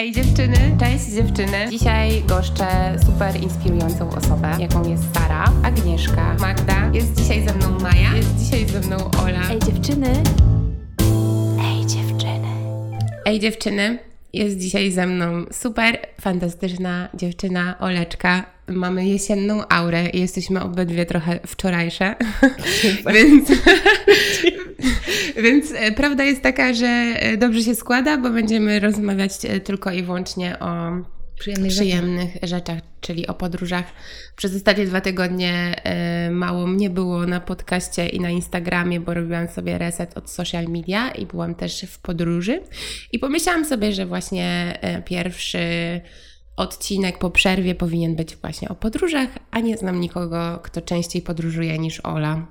Ej dziewczyny, cześć dziewczyny. Dzisiaj goszczę super inspirującą osobę, jaką jest Sara, Agnieszka, Magda. Jest dzisiaj ze mną Maja, jest dzisiaj ze mną Ola. Ej dziewczyny. Ej dziewczyny. Ej dziewczyny, jest dzisiaj ze mną super fantastyczna dziewczyna Oleczka. Mamy jesienną aurę i jesteśmy obydwie trochę wczorajsze. więc, więc e, prawda jest taka, że e, dobrze się składa, bo będziemy rozmawiać e, tylko i wyłącznie o Przyjemnych, przyjemnych rzeczach, czyli o podróżach. Przez ostatnie dwa tygodnie e, mało mnie było na podcaście i na Instagramie, bo robiłam sobie reset od social media i byłam też w podróży. I pomyślałam sobie, że właśnie e, pierwszy odcinek po przerwie powinien być właśnie o podróżach, a nie znam nikogo, kto częściej podróżuje niż Ola.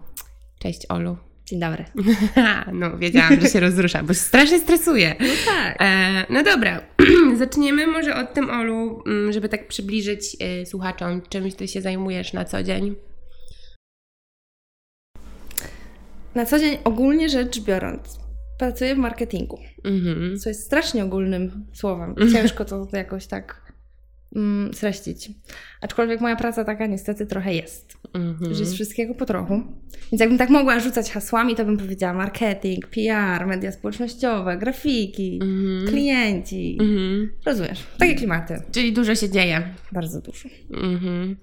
Cześć Olu. Dzień dobry. no, wiedziałam, że się rozrusza, bo się strasznie stresuje. No tak. E, no dobra, zaczniemy może od tym, Olu, mm, żeby tak przybliżyć e, słuchaczom, czymś ty się zajmujesz na co dzień. Na co dzień ogólnie rzecz biorąc, pracuję w marketingu, Mhm. co jest strasznie ogólnym słowem. Ciężko to jakoś tak mm, streścić. Aczkolwiek moja praca taka niestety trochę jest, Mhm. że jest wszystkiego po trochu. Więc jakbym tak mogła rzucać hasłami, to bym powiedziała marketing, PR, media społecznościowe, grafiki, Mhm. klienci. Mhm. Rozumiesz? Takie klimaty. Czyli dużo się dzieje. Bardzo dużo. Mhm.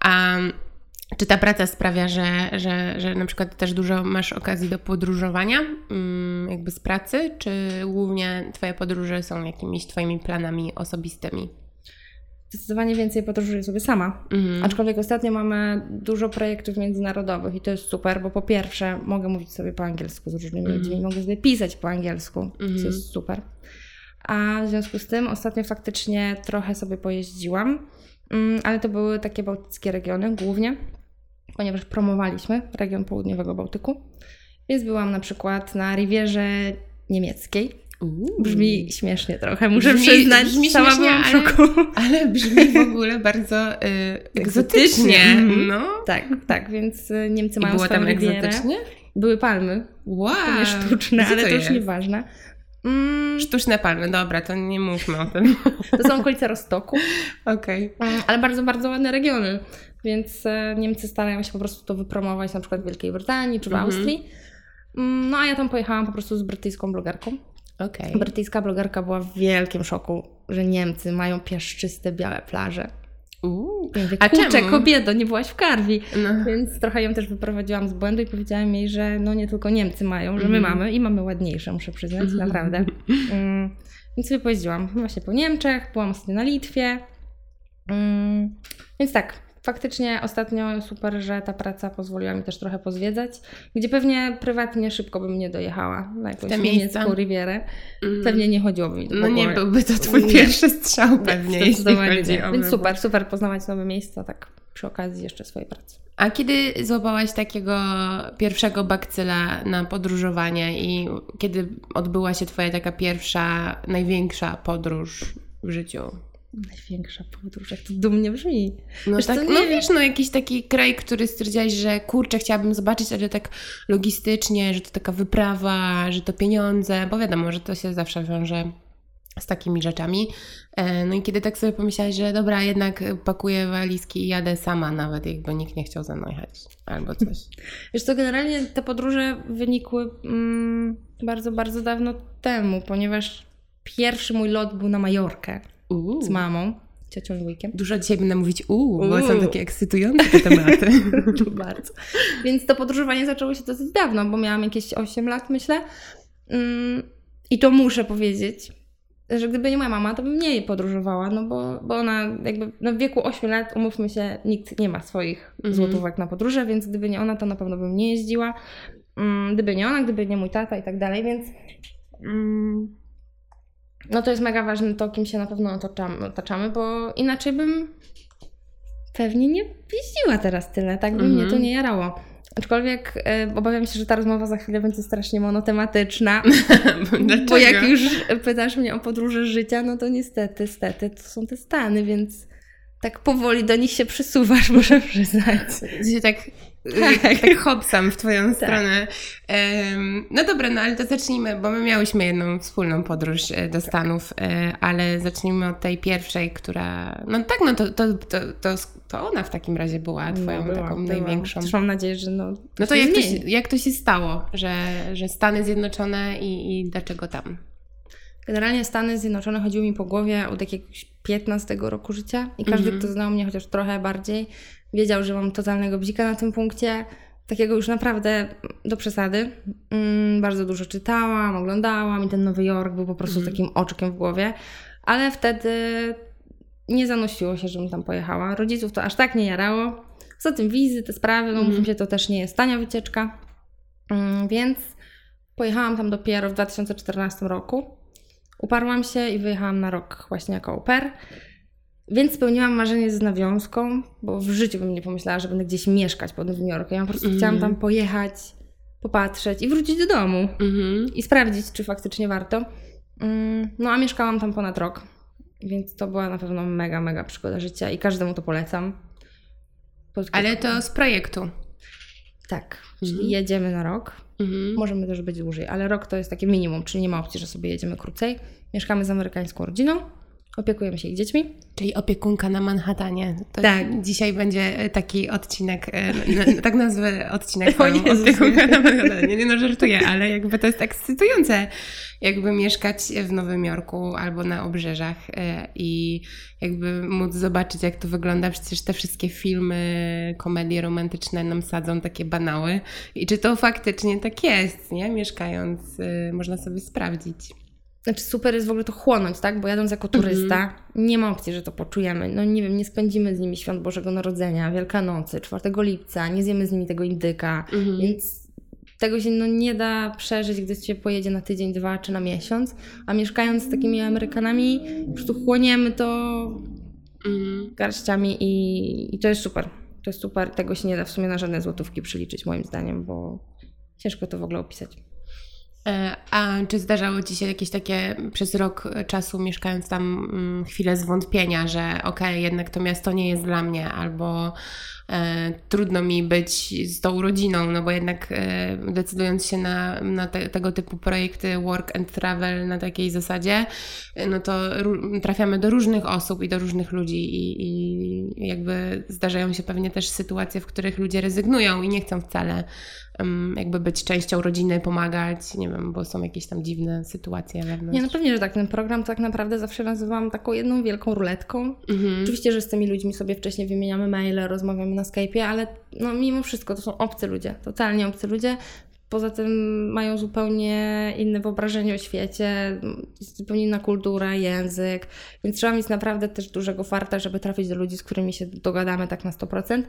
A czy ta praca sprawia, że, że, że na przykład też dużo masz okazji do podróżowania, mm, jakby z pracy, czy głównie Twoje podróże są jakimiś Twoimi planami osobistymi? Zdecydowanie więcej podróżuję sobie sama. Mhm. Aczkolwiek ostatnio mamy dużo projektów międzynarodowych i to jest super, bo po pierwsze mogę mówić sobie po angielsku z różnymi Mhm. ludźmi, mogę sobie pisać po angielsku, Mhm. co jest super. A w związku z tym ostatnio faktycznie trochę sobie pojeździłam, mm, ale to były takie bałtyckie regiony głównie, ponieważ promowaliśmy region południowego Bałtyku. Więc byłam na przykład na Rivierze Niemieckiej. Brzmi śmiesznie trochę, muszę Brzmi- przyznać. brzmi sama byłam w ale- szoku. Ale brzmi w ogóle bardzo y, egzotycznie. Mhm. No. Tak, tak, więc y, Niemcy I mają było tam egzotycznie? Były palmy, Wow. to nie sztuczne, ale to, już nieważne. Mm, Sztuczne palmy, dobra, to nie mówmy o tym. to są okolice Rostoku, Okej. mm, ale bardzo, bardzo ładne regiony, więc e, Niemcy starają się po prostu to wypromować na przykład w Wielkiej Brytanii czy w Mhm. Austrii. Mm, No a ja tam pojechałam po prostu z brytyjską blogerką. Okej. Brytyjska blogerka była w wielkim szoku, że Niemcy mają piaszczyste, białe plaże. Uuu. Ja mówię, A kurczę, kobieto, nie byłaś w Karwi. No. Więc trochę ją też wyprowadziłam z błędu i powiedziałam jej, że no nie tylko Niemcy mają, że my Mhm. mamy i mamy ładniejsze, muszę przyznać, Mhm. naprawdę. Mm, więc sobie pojeździłam właśnie po Niemczech, byłam ostatnio na Litwie. Mm, więc tak, faktycznie ostatnio super, że ta praca pozwoliła mi też trochę pozwiedzać, gdzie pewnie prywatnie szybko bym nie dojechała na jakąś niemiecką rivierę. Mm. Pewnie nie chodziłoby mi to No nie byłby to twój Nie. pierwszy strzał pewnie, jeśli chodzi nie. Więc super, super poznawać nowe miejsca, tak przy okazji jeszcze swojej pracy. A kiedy złapałaś takiego pierwszego bakcyla na podróżowanie i kiedy odbyła się twoja taka pierwsza, największa podróż w życiu? Największa podróż, jak to dumnie brzmi. No Wiesz tak, no wiesz, no jakiś taki kraj, który stwierdziłaś, że kurczę, chciałabym zobaczyć, ale tak logistycznie, że to taka wyprawa, że to pieniądze, bo wiadomo, że to się zawsze wiąże z takimi rzeczami. E, No i kiedy tak sobie pomyślałaś, że dobra, jednak pakuję walizki i jadę sama nawet, jakby nikt nie chciał ze mną jechać albo coś. Wiesz co, generalnie te podróże wynikły mm, bardzo, bardzo dawno temu, ponieważ pierwszy mój lot był na Majorkę Uuu. z mamą, ciocią wujkiem. Dużo dzisiaj będę mówić uuu, bo są takie ekscytujące te tematy. bardzo. Więc to podróżowanie zaczęło się dosyć dawno, bo miałam jakieś 8 lat, myślę. Mm, I to muszę powiedzieć, że gdyby nie moja mama, to bym mniej podróżowała, no bo, bo ona jakby no w wieku 8 lat, umówmy się, nikt nie ma swoich Mhm. złotówek na podróże, więc gdyby nie ona, to na pewno bym nie jeździła. Mm, Gdyby nie ona, gdyby nie mój tata i tak dalej, więc mm, no to jest mega ważne to, kim się na pewno otaczamy, otaczamy bo inaczej bym pewnie nie jeździła teraz tyle, tak by Mhm. mnie to nie jarało. Aczkolwiek e, obawiam się, że ta rozmowa za chwilę będzie strasznie monotematyczna, bo jak już pytasz mnie o podróże życia, no to niestety, stety, to są te Stany, więc tak powoli do nich się przysuwasz, muszę przyznać. Się tak tak, tak hopsam w twoją tak. stronę. No dobra, no ale to zacznijmy, bo my miałyśmy jedną wspólną podróż e, do Stanów, e, ale zacznijmy od tej pierwszej, która, no tak, no to, to, to, to, to ona w takim razie była no, twoją no, była, taką była. największą. Też mam nadzieję, że no to No to jak to, się, jak to się stało, że, że Stany Zjednoczone i, i dlaczego tam? Generalnie Stany Zjednoczone chodziły mi po głowie od jakiegoś 15 roku życia i każdy, mm-hmm. kto znał mnie chociaż trochę bardziej, wiedział, że mam totalnego bzika na tym punkcie. Takiego już naprawdę do przesady. Mm, bardzo dużo czytałam, oglądałam i ten Nowy Jork był po prostu mm-hmm. takim oczkiem w głowie. Ale wtedy nie zanosiło się, żebym tam pojechała. Rodziców to aż tak nie jarało. Za tym wizy, te sprawy, no mm. się, to też nie jest tania wycieczka. Mm, więc pojechałam tam dopiero w 2014 roku. Uparłam się i wyjechałam na rok właśnie jako au pair. Więc spełniłam marzenie z nawiązką, bo w życiu bym nie pomyślała, że będę gdzieś mieszkać pod Nowym Jorkiem. Ja po prostu mm. chciałam tam pojechać, popatrzeć i wrócić do domu mm-hmm. i sprawdzić, czy faktycznie warto. Mm, no a mieszkałam tam ponad rok, więc to była na pewno mega, mega przygoda życia i każdemu to polecam. Ale to z projektu. Tak, czyli mm-hmm. jedziemy na rok. Mhm. Możemy też być dłużej, ale rok to jest takie minimum, czyli nie ma opcji, że sobie jedziemy krócej. Mieszkamy z amerykańską rodziną, opiekujemy się ich dziećmi. Czyli opiekunka na Manhattanie. To tak. Dzisiaj będzie e, taki odcinek, e, tak nazwę odcinek. O opiekunka na Manhattanie. Nie no, żartuję, ale jakby to jest ekscytujące jakby mieszkać w Nowym Jorku albo na obrzeżach e, i jakby móc zobaczyć, jak to wygląda. Przecież te wszystkie filmy, komedie romantyczne nam sadzą takie banały. I czy to faktycznie tak jest, nie? Mieszkając, można sobie sprawdzić. Znaczy super jest w ogóle to chłonąć, tak? Bo jadąc jako turysta, mm -hmm. nie ma opcji, że to poczujemy. No nie wiem, nie spędzimy z nimi świąt Bożego Narodzenia, Wielkanocy, 4 lipca, nie zjemy z nimi tego indyka, mm -hmm. więc tego się no, nie da przeżyć, gdy się pojedzie na tydzień, dwa czy na miesiąc, a mieszkając z takimi Amerykanami, po prostu chłoniemy to mm. garściami i, i to jest super. To jest super, tego się nie da w sumie na żadne złotówki przeliczyć moim zdaniem, bo ciężko to w ogóle opisać. E, a czy zdarzało Ci się jakieś takie przez rok czasu mieszkając tam mm, chwile zwątpienia, że okej, okay, jednak to miasto nie jest dla mnie, albo e, trudno mi być z tą rodziną, no bo jednak e, decydując się na, na te, tego typu projekty work and travel na takiej zasadzie, no to trafiamy do różnych osób i do różnych ludzi i, i jakby zdarzają się pewnie też sytuacje, w których ludzie rezygnują i nie chcą wcale jakby być częścią rodziny, pomagać, nie wiem, bo są jakieś tam dziwne sytuacje wewnątrz. Nie, no pewnie, że tak. Ten program tak naprawdę zawsze nazywam taką jedną wielką ruletką. Mhm. Oczywiście, że z tymi ludźmi sobie wcześniej wymieniamy maile, rozmawiamy na Skype'ie, ale no mimo wszystko to są obcy ludzie, totalnie obcy ludzie. Poza tym mają zupełnie inne wyobrażenie o świecie, zupełnie inna kultura, język, więc trzeba mieć naprawdę też dużego farta, żeby trafić do ludzi, z którymi się dogadamy tak na 100%.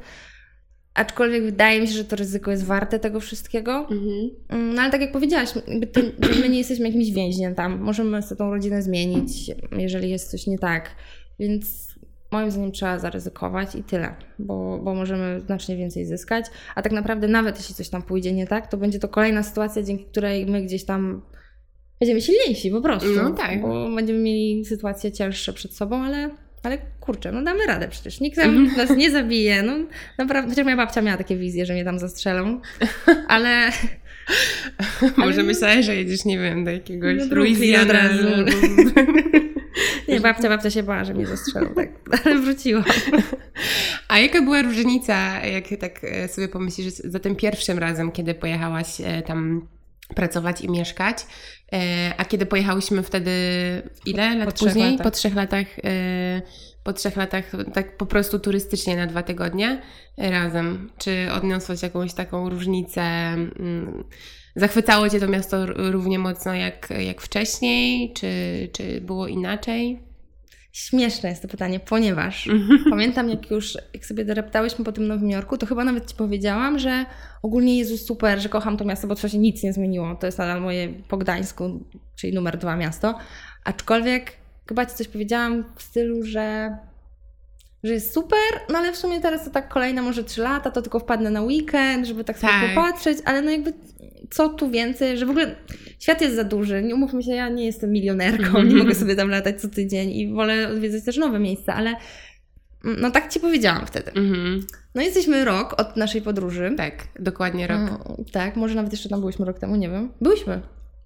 Aczkolwiek wydaje mi się, że to ryzyko jest warte tego wszystkiego. Mhm. Mm, no ale tak jak powiedziałaś, ty, my nie jesteśmy jakimś więźniem tam. Możemy sobie tą rodzinę zmienić, jeżeli jest coś nie tak. Więc moim zdaniem trzeba zaryzykować i tyle, bo, bo możemy znacznie więcej zyskać. A tak naprawdę nawet jeśli coś tam pójdzie nie tak, to będzie to kolejna sytuacja, dzięki której my gdzieś tam będziemy silniejsi po prostu. No tak. Bo będziemy mieli sytuacje cięższe przed sobą, ale ale kurczę, no damy radę przecież. Nikt nam nas nie zabije. No naprawdę, chociaż moja babcia miała takie wizje, że mnie tam zastrzelą, ale... Może myślałeś, że jedziesz, nie wiem, do jakiegoś no, Louisiana. nie, babcia, babcia się bała, że mnie zastrzelą, tak, ale wróciłam. A jaka była różnica, jak tak e, sobie pomyślisz, za tym pierwszym razem, kiedy pojechałaś e, tam pracować i mieszkać. E, a kiedy pojechałyśmy wtedy, ile lat po później? Po trzech latach. E, po trzech latach, tak po prostu turystycznie na dwa tygodnie razem. Czy odniosłaś jakąś taką różnicę? Mm, zachwycało Cię to miasto równie mocno jak, jak wcześniej? Czy, czy było inaczej? Śmieszne jest to pytanie, ponieważ pamiętam, jak już jak sobie doreptałyśmy po tym Nowym Jorku, to chyba nawet Ci powiedziałam, że ogólnie jest super, że kocham to miasto, bo to się nic nie zmieniło. To jest nadal moje po Gdańsku, czyli numer dwa miasto. Aczkolwiek chyba Ci coś powiedziałam w stylu, że że jest super, no ale w sumie teraz to tak kolejne może trzy lata, to tylko wpadnę na weekend, żeby tak sobie tak. popatrzeć, ale no jakby co tu więcej, że w ogóle świat jest za duży. Nie umówmy się, ja nie jestem milionerką, nie mogę sobie tam latać co tydzień i wolę odwiedzać też nowe miejsca, ale No tak ci powiedziałam wtedy. Mhm. No jesteśmy rok od naszej podróży. Tak, dokładnie rok. Mm, tak, może nawet jeszcze tam byliśmy rok temu, nie wiem. Byliśmy.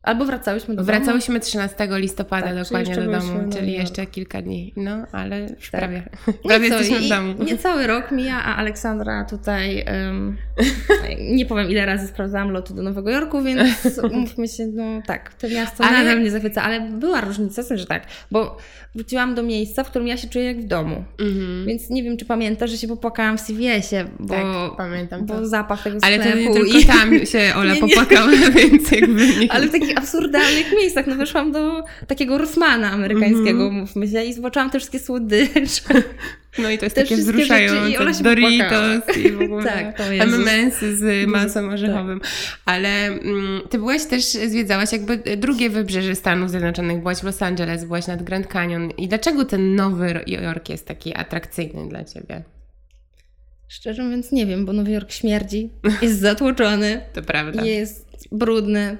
Albo wracałyśmy do domu. Wracałyśmy 13 listopada Tak, dokładnie do domu, czyli jeszcze kilka dni. No, ale już Tak. prawie. No prawie i co, jesteśmy w domu. Niecały rok mija, a Aleksandra tutaj. em, nie powiem ile razy sprawdzałam loty do Nowego Jorku, więc umówmy się, no tak, to miasto Ale- nadal mnie zachwyca, ale była różnica, w sensie, że tak, bo wróciłam do miejsca, w którym ja się czuję jak w domu. Mhm. Więc nie wiem, czy pamiętasz, że się popłakałam w CVS-ie, bo, Tak, pamiętam to. bo zapach tego Ale to sklepu nie tylko i... tam się Ola Nie, nie. popłakała, więc jakby nie. Ale w takich absurdalnych miejscach. No weszłam do takiego Rossmana amerykańskiego, Mhm. mówmy się, i zobaczyłam te wszystkie słodycze. No i to jest Te takie rzeczy wzruszające. Się Doritos i w ogóle Tak. M&M'sy z masą Tak. orzechowym. Ale mm, ty byłaś też, zwiedzałaś jakby drugie wybrzeże Stanów Zjednoczonych. Byłaś w Los Angeles, byłaś nad Grand Canyon. I dlaczego ten Nowy Jork jest taki atrakcyjny dla ciebie? Szczerze mówiąc nie wiem, bo Nowy Jork śmierdzi, jest zatłoczony, To prawda. jest brudny.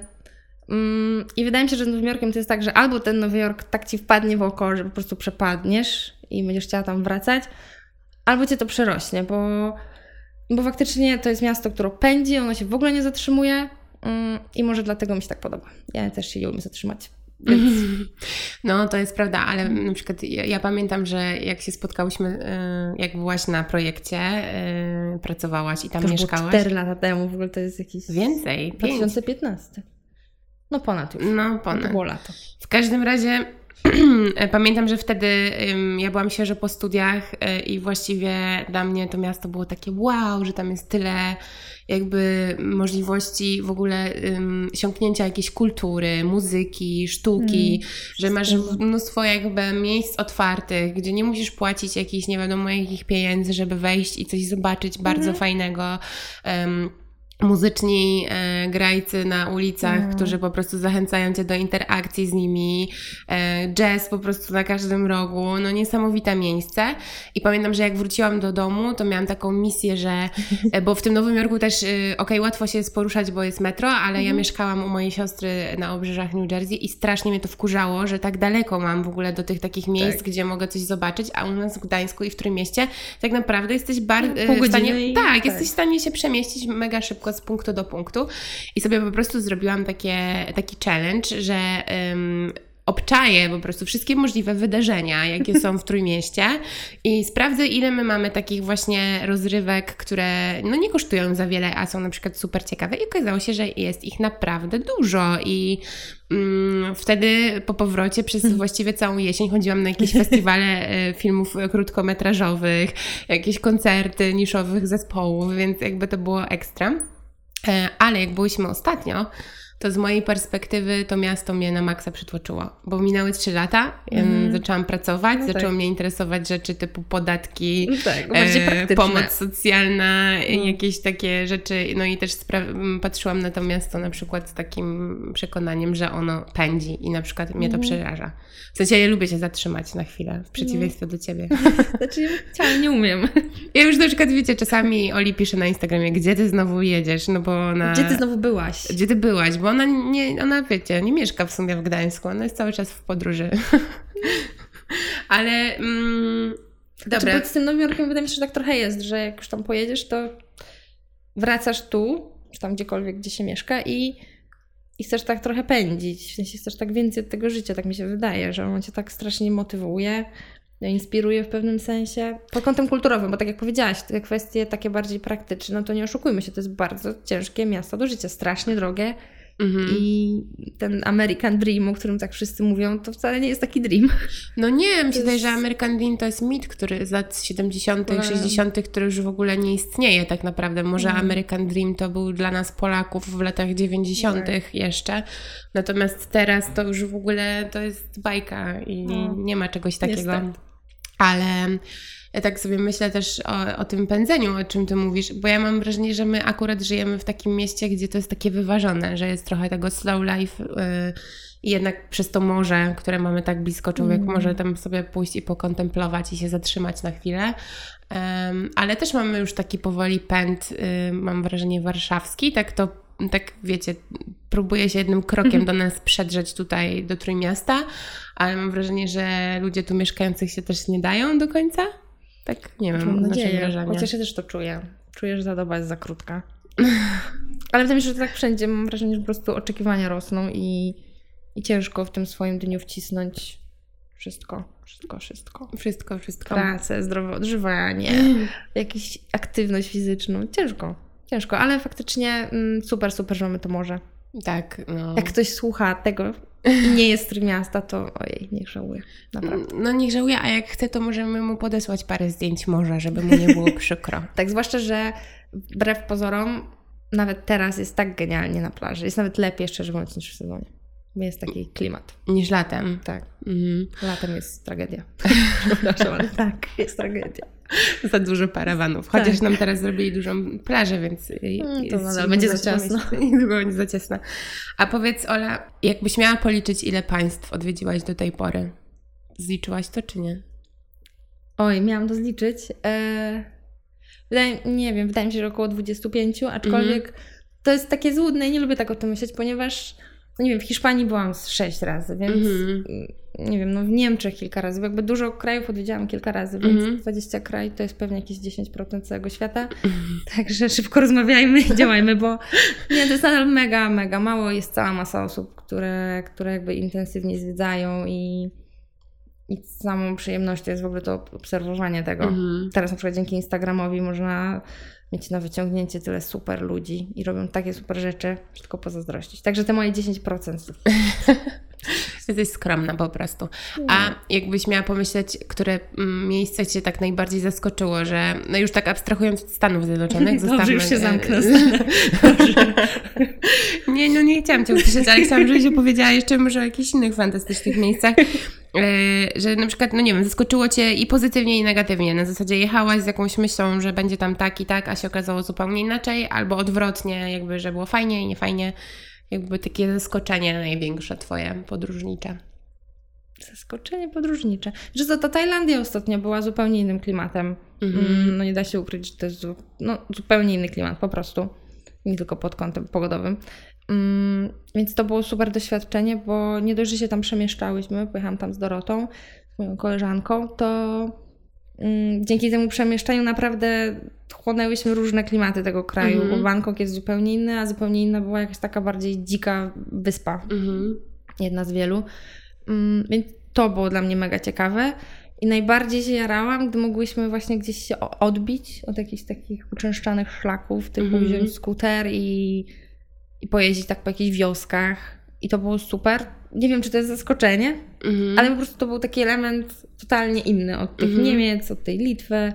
Mm, I wydaje mi się, że z Nowym Jorkiem to jest tak, że albo ten Nowy Jork tak ci wpadnie w oko, że po prostu przepadniesz i będziesz chciała tam wracać, albo cię to przerośnie, bo, bo faktycznie to jest miasto, które pędzi, ono się w ogóle nie zatrzymuje mm, i może dlatego mi się tak podoba. Ja też się nie umiem zatrzymać. Więc No, to jest prawda, ale na przykład ja, ja pamiętam, że jak się spotkałyśmy, y, jak byłaś na projekcie, y, pracowałaś i tam to już było mieszkałaś. 4 lata temu, w ogóle to jest jakiś... Więcej, pięć. 2015. No ponad już. No, To ponad. było lato. W każdym razie pamiętam, że wtedy ym, ja byłam świeżo po studiach y, i właściwie dla mnie to miasto było takie wow, że tam jest tyle jakby możliwości w ogóle ym, sięgnięcia jakiejś kultury, muzyki, sztuki, że masz mnóstwo jakby miejsc otwartych, gdzie nie musisz płacić jakichś nie wiadomo jakich pieniędzy, żeby wejść i coś zobaczyć bardzo fajnego. Ym, muzyczni e, grajcy na ulicach, Mm. którzy po prostu zachęcają cię do interakcji z nimi, e, jazz po prostu na każdym rogu, no niesamowite miejsce. I pamiętam, że jak wróciłam do domu, to miałam taką misję, że, e, bo w tym Nowym Jorku też, e, okej, łatwo się jest poruszać, bo jest metro, ale ja mieszkałam u mojej siostry na obrzeżach New Jersey i strasznie mnie to wkurzało, że tak daleko mam w ogóle do tych takich miejsc, Tak. gdzie mogę coś zobaczyć, a u nas w Gdańsku i w którym mieście tak naprawdę jesteś bardzo Pół w godziny stanie, i- tak, tak. jesteś w stanie się przemieścić mega szybko z punktu do punktu. I sobie po prostu zrobiłam takie, taki challenge, że ym, obczaję po prostu wszystkie możliwe wydarzenia, jakie są w Trójmieście i sprawdzę, ile my mamy takich właśnie rozrywek, które no nie kosztują za wiele, a są na przykład super ciekawe. I okazało się, że jest ich naprawdę dużo i mm, wtedy po powrocie przez właściwie całą jesień chodziłam na jakieś festiwale e, filmów krótkometrażowych, jakieś koncerty niszowych zespołów, więc jakby to było ekstra. E, Ale jak byłyśmy ostatnio, to z mojej perspektywy to miasto mnie na maksa przytłoczyło, bo minęły trzy lata, em, zaczęłam pracować, No tak. zaczęły mnie interesować rzeczy typu podatki, No tak, e, pomoc socjalna, No. jakieś takie rzeczy. No i też patrzyłam na to miasto na przykład z takim przekonaniem, że ono pędzi i na przykład mnie to Mhm. przeraża. W sensie ja lubię się zatrzymać na chwilę, w przeciwieństwie do ciebie. Znaczy, wcale nie umiem. Ja już na przykład, wiecie, czasami Oli pisze na Instagramie, gdzie ty znowu jedziesz, no bo ona... Gdzie ty znowu byłaś? Gdzie ty byłaś? Bo ona, nie, ona wiecie, nie mieszka w sumie w Gdańsku, ona jest cały czas w podróży. Ale... Mm, Dobra. dobra. Znaczy, z tym Nowym Jorkiem wydaje mi się, że tak trochę jest, że jak już tam pojedziesz, to wracasz tu, czy tam gdziekolwiek, gdzie się mieszka i, i chcesz tak trochę pędzić. W sensie chcesz tak więcej od tego życia, tak mi się wydaje, że on cię tak strasznie motywuje, inspiruje w pewnym sensie. Pod kątem kulturowym, bo tak jak powiedziałaś, te kwestie takie bardziej praktyczne, no to nie oszukujmy się, to jest bardzo ciężkie miasto do życia, strasznie drogie. Mhm. I ten American Dream, o którym tak wszyscy mówią, to wcale nie jest taki dream. No nie, wydaje, jest- że American Dream to jest mit, który z lat 70., Mm. 60., który już w ogóle nie istnieje tak naprawdę. Może Mm. American Dream to był dla nas Polaków w latach 90. Tak. jeszcze. Natomiast teraz to już w ogóle to jest bajka i No. nie ma czegoś takiego. Niestety. Ale ja tak sobie myślę też o, o tym pędzeniu, o czym ty mówisz, bo ja mam wrażenie, że my akurat żyjemy w takim mieście, gdzie to jest takie wyważone, że jest trochę tego slow life y, i jednak przez to morze, które mamy tak blisko, człowiek Mm. może tam sobie pójść i pokontemplować i się zatrzymać na chwilę. Em, ale też mamy już taki powoli pęd, y, mam wrażenie, warszawski, tak to tak wiecie, próbuje się jednym krokiem do nas przedrzeć tutaj do Trójmiasta, ale mam wrażenie, że ludzie tu mieszkających się też nie dają do końca. Tak, nie wiem, Mam nadzieję. wrażenie. Chociaż ja też to czuję. Czuję, że ta doba jest za krótka. Ale wydaje mi się, że tak wszędzie mam wrażenie, że po prostu oczekiwania rosną i, i ciężko w tym swoim dniu wcisnąć wszystko, wszystko, wszystko. Wszystko, wszystko. Pracę, zdrowe odżywanie, jakąś aktywność fizyczną. Ciężko, ciężko, ale faktycznie mm, super, super, że mamy to morze. Tak, no. Jak ktoś słucha tego i nie jest z Trójmiasta, to ojej, niech żałuje. Naprawdę. No niech żałuje, a jak chce, to możemy mu podesłać parę zdjęć morza, żeby mu nie było przykro. Tak, zwłaszcza, że wbrew pozorom nawet teraz jest tak genialnie na plaży. Jest nawet lepiej, szczerze mówiąc, niż w sezonie. Jest taki klimat. Niż latem. Tak. Mhm. Latem jest tragedia. Przepraszam, ale tak, jest tragedia. Za dużo parawanów. Chociaż Tak. nam teraz zrobili dużą plażę, więc Mm, to nadal będzie za ciasno. Niedługo będzie za ciasno. A powiedz Ola, jakbyś miała policzyć, ile państw odwiedziłaś do tej pory? Zliczyłaś to czy nie? Oj, miałam to zliczyć. E, wydaje, nie wiem, wydaje mi się, że około 25, aczkolwiek to jest takie złudne i nie lubię tak o tym myśleć, ponieważ, no nie wiem, w Hiszpanii byłam 6 razy, więc Mhm. nie wiem, no w Niemczech kilka razy, jakby dużo krajów odwiedziłam kilka razy, więc Mhm. 20 krajów to jest pewnie jakieś 10% całego świata. Także szybko rozmawiajmy i działajmy, bo nie, to jest nadal mega, mega mało. Jest cała masa osób, które, które jakby intensywnie zwiedzają i, i samą przyjemnością jest w ogóle to obserwowanie tego. Mhm. Teraz na przykład dzięki Instagramowi można mieć na wyciągnięcie tyle super ludzi i robią takie super rzeczy, że tylko pozazdrościć. Także te moje 10%. Jesteś skromna po prostu. A jakbyś miała pomyśleć, które mm, miejsce Cię tak najbardziej zaskoczyło, że no już tak abstrahując od Stanów Zjednoczonych, Dobrze, już się e, zamknę. Nie, no nie chciałam Cię ucieszyć, ale chciałam, żebyś opowiedziała jeszcze może o jakichś innych fantastycznych miejscach, że na przykład, no nie wiem, zaskoczyło Cię i pozytywnie i negatywnie. Na zasadzie jechałaś z jakąś myślą, że będzie tam tak i tak, a się okazało zupełnie inaczej, albo odwrotnie, jakby, że było fajnie i niefajnie. Jakby takie zaskoczenie największe Twoje podróżnicze. Zaskoczenie podróżnicze. Że to ta Tajlandia ostatnio była zupełnie innym klimatem. Mhm. Mm, No nie da się ukryć, że to jest no, zupełnie inny klimat po prostu. Nie tylko pod kątem pogodowym. Mm, Więc to było super doświadczenie, bo nie dość, że się tam przemieszczałyśmy, pojechałam tam z Dorotą, z moją koleżanką, to mm, dzięki temu przemieszczaniu naprawdę chłonęłyśmy różne klimaty tego kraju, Mhm. bo Bangkok jest zupełnie inny, a zupełnie inna była jakaś taka bardziej dzika wyspa Mhm. jedna z wielu. Mm, Więc to było dla mnie mega ciekawe. I najbardziej się jarałam, gdy mogłyśmy właśnie gdzieś się odbić od jakichś takich uczęszczanych szlaków, typu Mhm. wziąć skuter i, i pojeździć tak po jakichś wioskach. I to było super. Nie wiem, czy to jest zaskoczenie, Mhm. ale po prostu to był taki element totalnie inny od tych Mhm. Niemiec, od tej Litwy.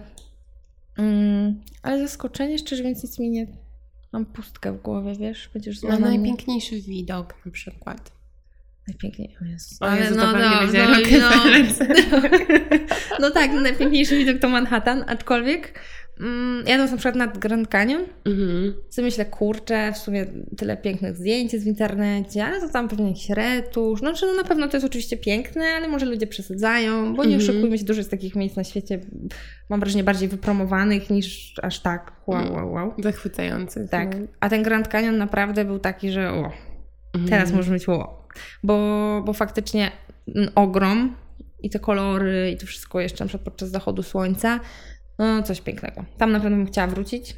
Mm, ale zaskoczenie, szczerze mówiąc, nic mi nie... Mam pustkę w głowie, wiesz? Będziesz No, znana mnie. najpiękniejszy widok na przykład. Najpiękniej. O Jezu. O Jezu, to pewnie no, będzie no, Rockefeller. no tak, najpiękniejszy widok to Manhattan, aczkolwiek mm, jadąc na przykład nad Grand Canyon, Mhm. sobie myślę, kurczę, w sumie tyle pięknych zdjęć jest w internecie, ale to tam pewnie jakiś retusz. Znaczy, no na pewno to jest oczywiście piękne, ale może ludzie przesadzają, bo nie Mhm. oszukujmy się, dużo jest takich miejsc na świecie, mam wrażenie, bardziej wypromowanych niż aż tak wow, wow, wow. Zachwycający. Tak, no. a ten Grand Canyon naprawdę był taki, że o, Mhm. Teraz może być ło. Bo, bo faktycznie mm, ogrom i te kolory i to wszystko jeszcze na przykład podczas zachodu słońca, no coś pięknego. Tam na pewno bym chciała wrócić.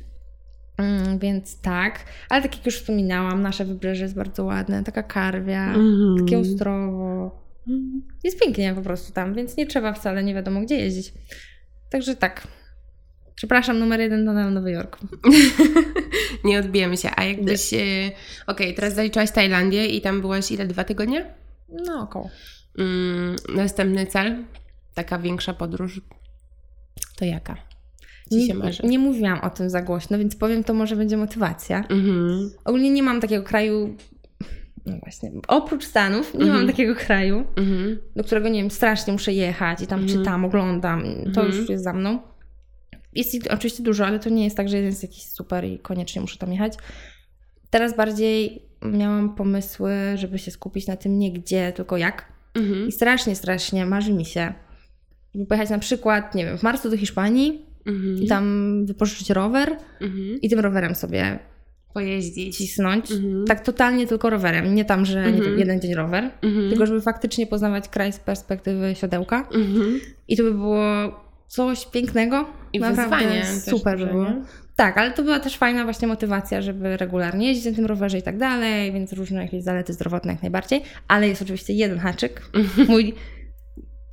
Mm, więc tak, ale tak jak już wspominałam, nasze wybrzeże jest bardzo ładne, taka karwia, Mhm. takie ostrowo. Jest pięknie po prostu tam, więc nie trzeba wcale nie wiadomo gdzie jeździć. Także tak. Przepraszam, numer jeden to Nowy Jork. Nie odbijemy się. A jakbyś. e, Okej, teraz zaliczyłaś Tajlandię i tam byłaś ile? Dwa tygodnie? No około. Mm, następny cel, taka większa podróż, to jaka? Ci się Nie, marzy? nie mówiłam o tym za głośno, więc powiem, to może będzie motywacja. Mhm. Ogólnie nie mam takiego kraju. No właśnie. Oprócz Stanów, nie Mhm. mam takiego kraju, Mhm. do którego nie wiem, strasznie muszę jechać i tam Mhm. czytam, oglądam. To Mhm. już jest za mną. Jest ich oczywiście dużo, ale to nie jest tak, że jeden jest jakiś super i koniecznie muszę tam jechać. Teraz bardziej miałam pomysły, żeby się skupić na tym nie gdzie, tylko jak. Mhm. I strasznie, strasznie marzy mi się, żeby pojechać na przykład, nie wiem, w marcu do Hiszpanii Mhm. i tam wypożyczyć rower Mhm. i tym rowerem sobie Pojeździć. cisnąć. Mhm. Tak totalnie tylko rowerem. Nie tam, że nie Mhm. wiem, jeden dzień rower, Mhm. tylko żeby faktycznie poznawać kraj z perspektywy siodełka. Mhm. I to by było coś pięknego. I Naprawdę wyzwanie. super też, było. nie? Tak, ale to była też fajna właśnie motywacja, żeby regularnie jeździć na tym rowerze i tak dalej, więc różne jakieś zalety zdrowotne jak najbardziej. Ale jest oczywiście jeden haczyk. Mój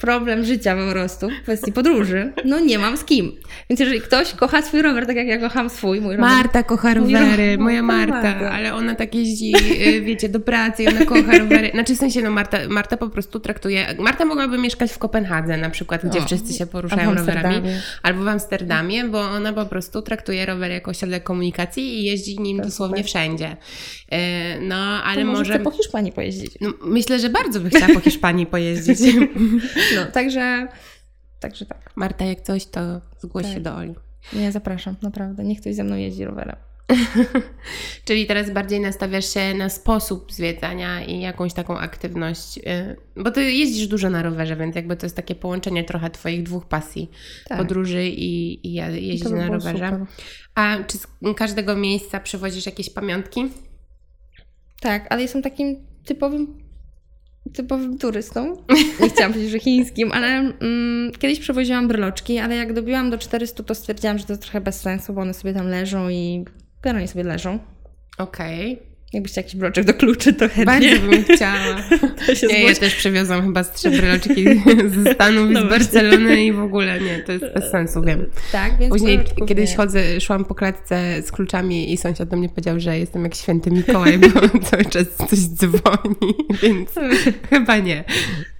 problem życia po prostu w kwestii podróży. No nie mam z kim. Więc jeżeli ktoś kocha swój rower tak jak ja kocham swój, mój rower. Marta kocha rowery, rower. moja Marta, Marta. ale ona tak jeździ, y, wiecie, do pracy i ona kocha rowery. Znaczy w sensie, no Marta, Marta po prostu traktuje... Marta mogłaby mieszkać w Kopenhadze na przykład, gdzie O, wszyscy się poruszają rowerami. Albo w Amsterdamie, bo ona po prostu traktuje rower jako środek komunikacji i jeździ nim dosłownie wszędzie. Y, No, ale To może, może... po Hiszpanii pojeździć. No, myślę, że bardzo by chciała po Hiszpanii pojeździć. No, także, także tak. Marta, jak coś, to zgłoś Tak. się do Oli. Nie zapraszam, naprawdę. Niech ktoś ze mną jeździ rowerem. Czyli teraz bardziej nastawiasz się na sposób zwiedzania i jakąś taką aktywność, y, bo ty jeździsz dużo na rowerze, więc jakby to jest takie połączenie trochę twoich dwóch pasji, Tak. podróży i, i ja- by na rowerze. super. A czy z każdego miejsca przywozisz jakieś pamiątki? Tak, ale jestem takim typowym typowym turystą. Nie chciałam powiedzieć, że chińskim, ale mm, kiedyś przewoziłam bryloczki, ale jak dobiłam do 400, to stwierdziłam, że to trochę bez sensu, bo one sobie tam leżą i generalnie sobie leżą. Okej. Jakbyście jakiś bloczek do kluczy, to chętnie. Bardzo bym chciała. To się Nie, ja też przywiozłam chyba z trzy bryloczki ze Stanów No z. Barcelony i w ogóle nie, to jest bez sensu, wiem. Tak, więc Później kiedyś nie. chodzę, szłam po klatce z kluczami i sąsiad do mnie powiedział, że jestem jak święty Mikołaj, bo cały czas coś dzwoni, więc chyba nie.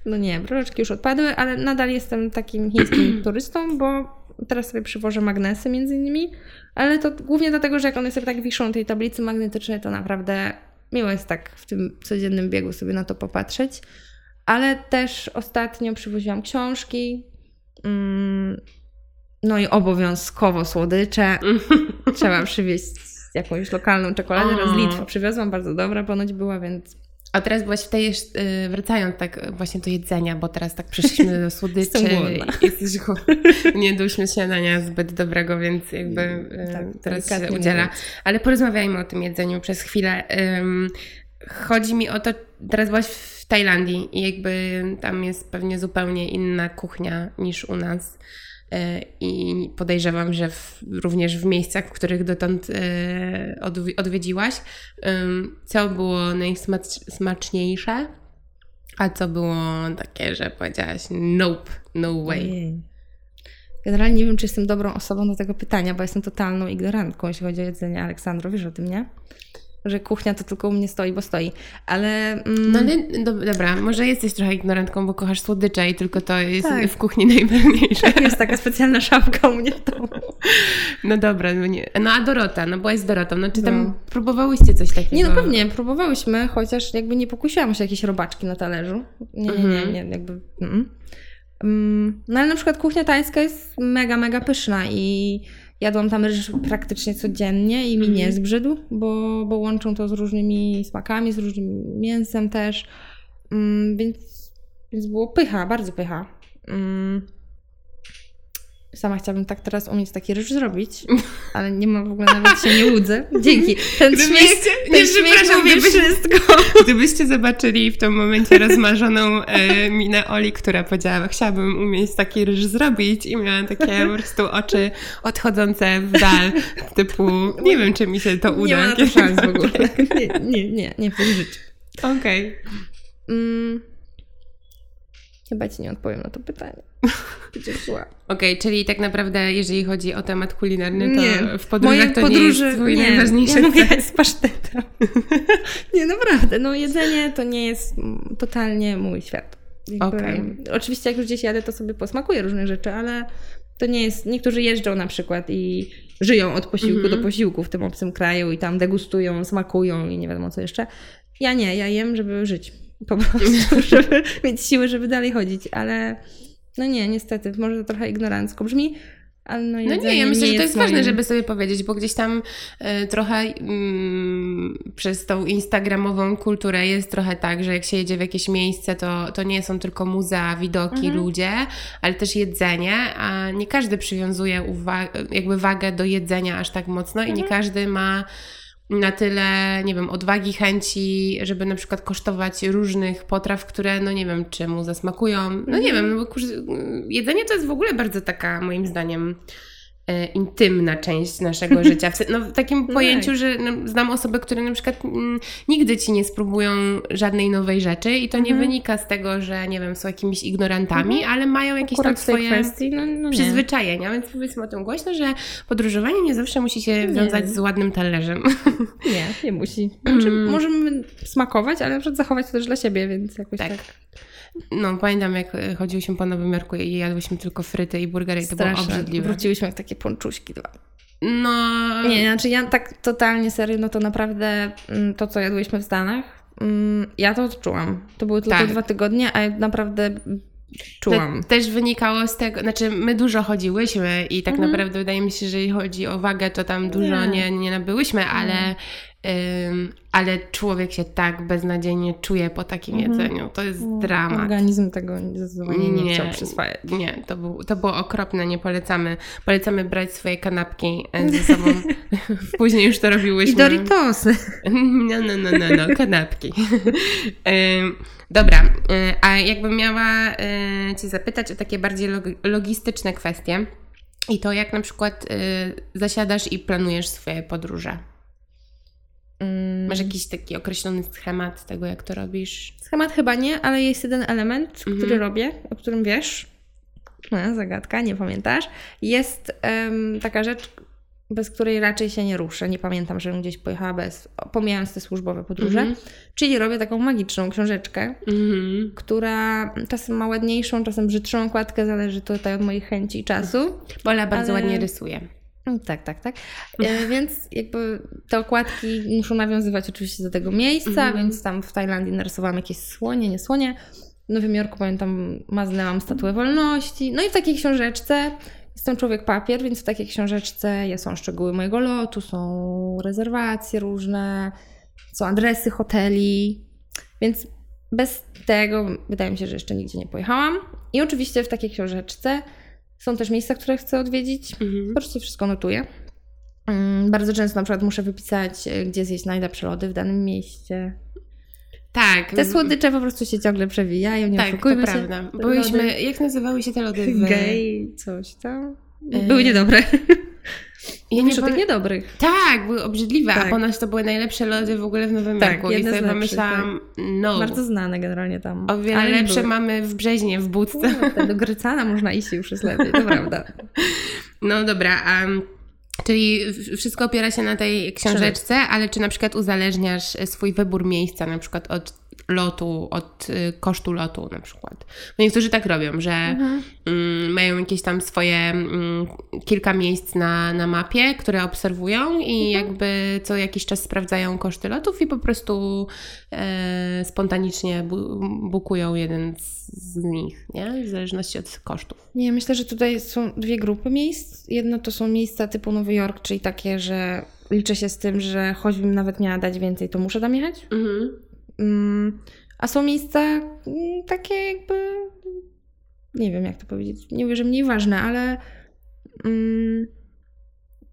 No nie, bryloczki już odpadły, ale nadal jestem takim chińskim turystą, bo teraz sobie przywożę magnesy między innymi, ale to głównie dlatego, że jak one sobie tak wiszą na tej tablicy magnetycznej, to naprawdę miło jest tak w tym codziennym biegu sobie na to popatrzeć. Ale też ostatnio przywoziłam książki, mm, no i obowiązkowo słodycze. Trzeba przywieźć jakąś lokalną czekoladę, raz z O. Litwy przywiozłam, bardzo dobra ponoć była, więc A teraz byłaś w tej, y, wracając tak właśnie do jedzenia, bo teraz tak przeszliśmy do słodyczy. Jesteś nie doszliśmy śniadania zbyt dobrego, więc jakby y, Tak, teraz się udziela. Ale porozmawiajmy o tym jedzeniu przez chwilę. Chodzi mi o to, teraz byłaś w Tajlandii i jakby tam jest pewnie zupełnie inna kuchnia niż u nas. I podejrzewam, że w, również w miejscach, w których dotąd odwi- odwiedziłaś, co było najsmaczniejsze, a co było takie, że powiedziałaś nope, no way. Generalnie nie wiem, czy jestem dobrą osobą do tego pytania, bo jestem totalną ignorantką, jeśli chodzi o jedzenie. Aleksandro, wiesz o tym, nie? Że kuchnia to tylko u mnie stoi, bo stoi. Ale. Mm, No ale do, dobra, może jesteś trochę ignorantką, bo kochasz słodycze i tylko to jest Tak. w kuchni najważniejsze. jest taka specjalna szafka u mnie w domu. No dobra, no, nie. no a Dorota, no byłaś z Dorotą, no czy tam No. próbowałyście coś takiego? Nie, no pewnie, próbowałyśmy, chociaż jakby nie pokusiłam się jakieś robaczki na talerzu. Nie, nie, nie, Mhm. nie jakby. Mm. Mm, No ale na przykład kuchnia tajska jest mega, mega pyszna i jadłam tam ryż praktycznie codziennie i mi nie Mhm. zbrzydł, bo, bo łączą to z różnymi smakami, z różnym mięsem też, Mm, więc, więc było pycha, bardzo pycha. Mm. Sama chciałabym tak teraz umieć taki ryż zrobić, ale nie ma w ogóle, nawet się nie łudzę. Dzięki. Ten śmiech, Gdybyście, ten nie, śmiech przepraszam, mówi gdybyście, wszystko. gdybyście zobaczyli w tym momencie rozmarzoną e, minę Oli, która powiedziała, chciałabym umieć taki ryż zrobić i miała takie po prostu oczy odchodzące w dal, typu nie wiem, czy mi się to uda. Nie ma to szans w ogóle. Nie, nie, nie, nie w życiu. Okej. Mm. Chyba ci nie odpowiem na to pytanie. Będzie zła. Okej, czyli tak naprawdę, jeżeli chodzi o temat kulinarny, to Nie. w podróżach Moje to podróże, nie jest twój nie, najważniejszy ja mówię z pasztetem. nie, naprawdę, no jedzenie to nie jest totalnie mój świat. Jakby- Okej. Oczywiście jak już gdzieś jadę, to sobie posmakuję różnych rzeczy, ale to nie jest, niektórzy jeżdżą na przykład i żyją od posiłku Mhm. do posiłku w tym obcym kraju i tam degustują, smakują i nie wiadomo co jeszcze. Ja nie, ja jem, żeby żyć. Po prostu, żeby mieć siły, żeby dalej chodzić, ale no nie, niestety, może to trochę ignorancko brzmi, ale no No nie, ja myślę, że to jest ważne, moim- żeby sobie powiedzieć, bo gdzieś tam e, trochę mm, przez tą instagramową kulturę jest trochę tak, że jak się jedzie w jakieś miejsce, to, to nie są tylko muzea, widoki, Mhm. ludzie, ale też jedzenie, a nie każdy przywiązuje uwa- jakby wagę do jedzenia aż tak mocno i nie Mhm. każdy ma na tyle, nie wiem, odwagi, chęci, żeby na przykład kosztować różnych potraw, które, no nie wiem, czemu zasmakują. No nie wiem, no bo jedzenie to jest w ogóle bardzo taka, moim zdaniem, intymna część naszego życia. No, w takim No pojęciu, tak. że no, znam osoby, które na przykład mm, nigdy ci nie spróbują żadnej nowej rzeczy i to nie Mhm. wynika z tego, że nie wiem, są jakimiś ignorantami, ale mają jakieś Akurat tam swoje kwestii, no, no przyzwyczajenia, więc powiedzmy o tym głośno, że podróżowanie nie zawsze musi się Nie. wiązać z ładnym talerzem. Nie, nie musi. Znaczy, Mm. możemy smakować, ale na przykład zachować to też dla siebie, więc jakoś Tak. tak. No, pamiętam jak e, chodziłyśmy po Nowym Jorku i jadłyśmy tylko fryty i burgery i to było obrzydliwe. Wróciłyśmy jak takie pączuśki dwa. No, Nie, znaczy ja tak totalnie serio, no to naprawdę mm, to, co jadłyśmy w Stanach, mm, ja to odczułam. To były tylko Tak. dwa tygodnie, a naprawdę czułam. To też wynikało z tego, znaczy my dużo chodziłyśmy i tak Mhm. naprawdę wydaje mi się, że jeżeli chodzi o wagę, to tam dużo nie, Nie. nie nabyłyśmy, ale, ale człowiek się tak beznadziejnie czuje po takim Mhm. jedzeniu. To jest dramat. Organizm tego zdecydowanie nie, Nie. chciał przyswajać. Nie, to, był, to było okropne, nie polecamy. Polecamy brać swoje kanapki e, ze sobą. Później już to robiłyśmy. I Doritosy. No, no, no, no, no kanapki. Dobra, y, a jakbym miała y, Cię zapytać o takie bardziej log- logistyczne kwestie i to jak na przykład y, zasiadasz i planujesz swoje podróże. Mm, Masz jakiś taki określony schemat tego, jak to robisz? Schemat chyba nie, ale jest jeden element, Mhm. który robię, o którym wiesz. No, zagadka, nie pamiętasz. Jest em, taka rzecz, bez której raczej się nie ruszę. Nie pamiętam, żebym gdzieś pojechała bez, pomijając te służbowe podróże. Mhm. Czyli robię taką magiczną książeczkę, Mhm. która czasem ma ładniejszą, czasem brzydszą okładkę, zależy tutaj od moich chęci i czasu. Bola bardzo Ale- ładnie rysuje. Mm, Tak, tak, tak. E, więc jakby te okładki muszą nawiązywać oczywiście do tego miejsca, Mhm. więc tam w Tajlandii narysowałam jakieś słonie, nie słonie. W Nowym Jorku pamiętam, maznęłam statuę wolności. No i w takiej książeczce jestem człowiek papier, więc w takiej książeczce są szczegóły mojego lotu, są rezerwacje różne, są adresy hoteli, więc bez tego wydaje mi się, że jeszcze nigdzie nie pojechałam. I oczywiście w takiej książeczce są też miejsca, które chcę odwiedzić. Mhm. Po prostu wszystko notuję. Mm, Bardzo często na przykład muszę wypisać, e, gdzie zjeść najlepsze lody w danym mieście. Tak. Te słodycze po prostu się ciągle przewijają, nie Tak, to się. prawda. Lody jak nazywały się te lody? W... Gej, coś tam. E, Były niedobre. Ja Mówisz o tych niedobrych. Tak, były obrzydliwe, a Tak. ponoć to były najlepsze lody w ogóle w Nowym Tak, Jorku. I sobie pomyślałam, no, Bardzo znane generalnie tam. o wiele Ale nie lepsze były. mamy w Brzeźnie, w Budce. Kurde, Do Grycana można iść już jest lepiej, to prawda. No dobra, a, czyli wszystko opiera się na tej książeczce, ale czy na przykład uzależniasz swój wybór miejsca na przykład od lotu, od y, kosztu lotu na przykład? Bo niektórzy tak robią, że Mhm. mm, mają jakieś tam swoje mm, kilka miejsc na, na mapie, które obserwują i Mhm. jakby co jakiś czas sprawdzają koszty lotów i po prostu e, spontanicznie bu bukują jeden z, z nich, nie? W zależności od kosztów. Nie, myślę, że tutaj są dwie grupy miejsc. Jedno to są miejsca typu Nowy Jork, czyli takie, że liczę się z tym, że choćbym nawet miała dać więcej, to muszę tam jechać. Mhm. Mm, A są miejsca mm, takie jakby, nie wiem jak to powiedzieć, nie mówię, że mniej ważne, ale mm,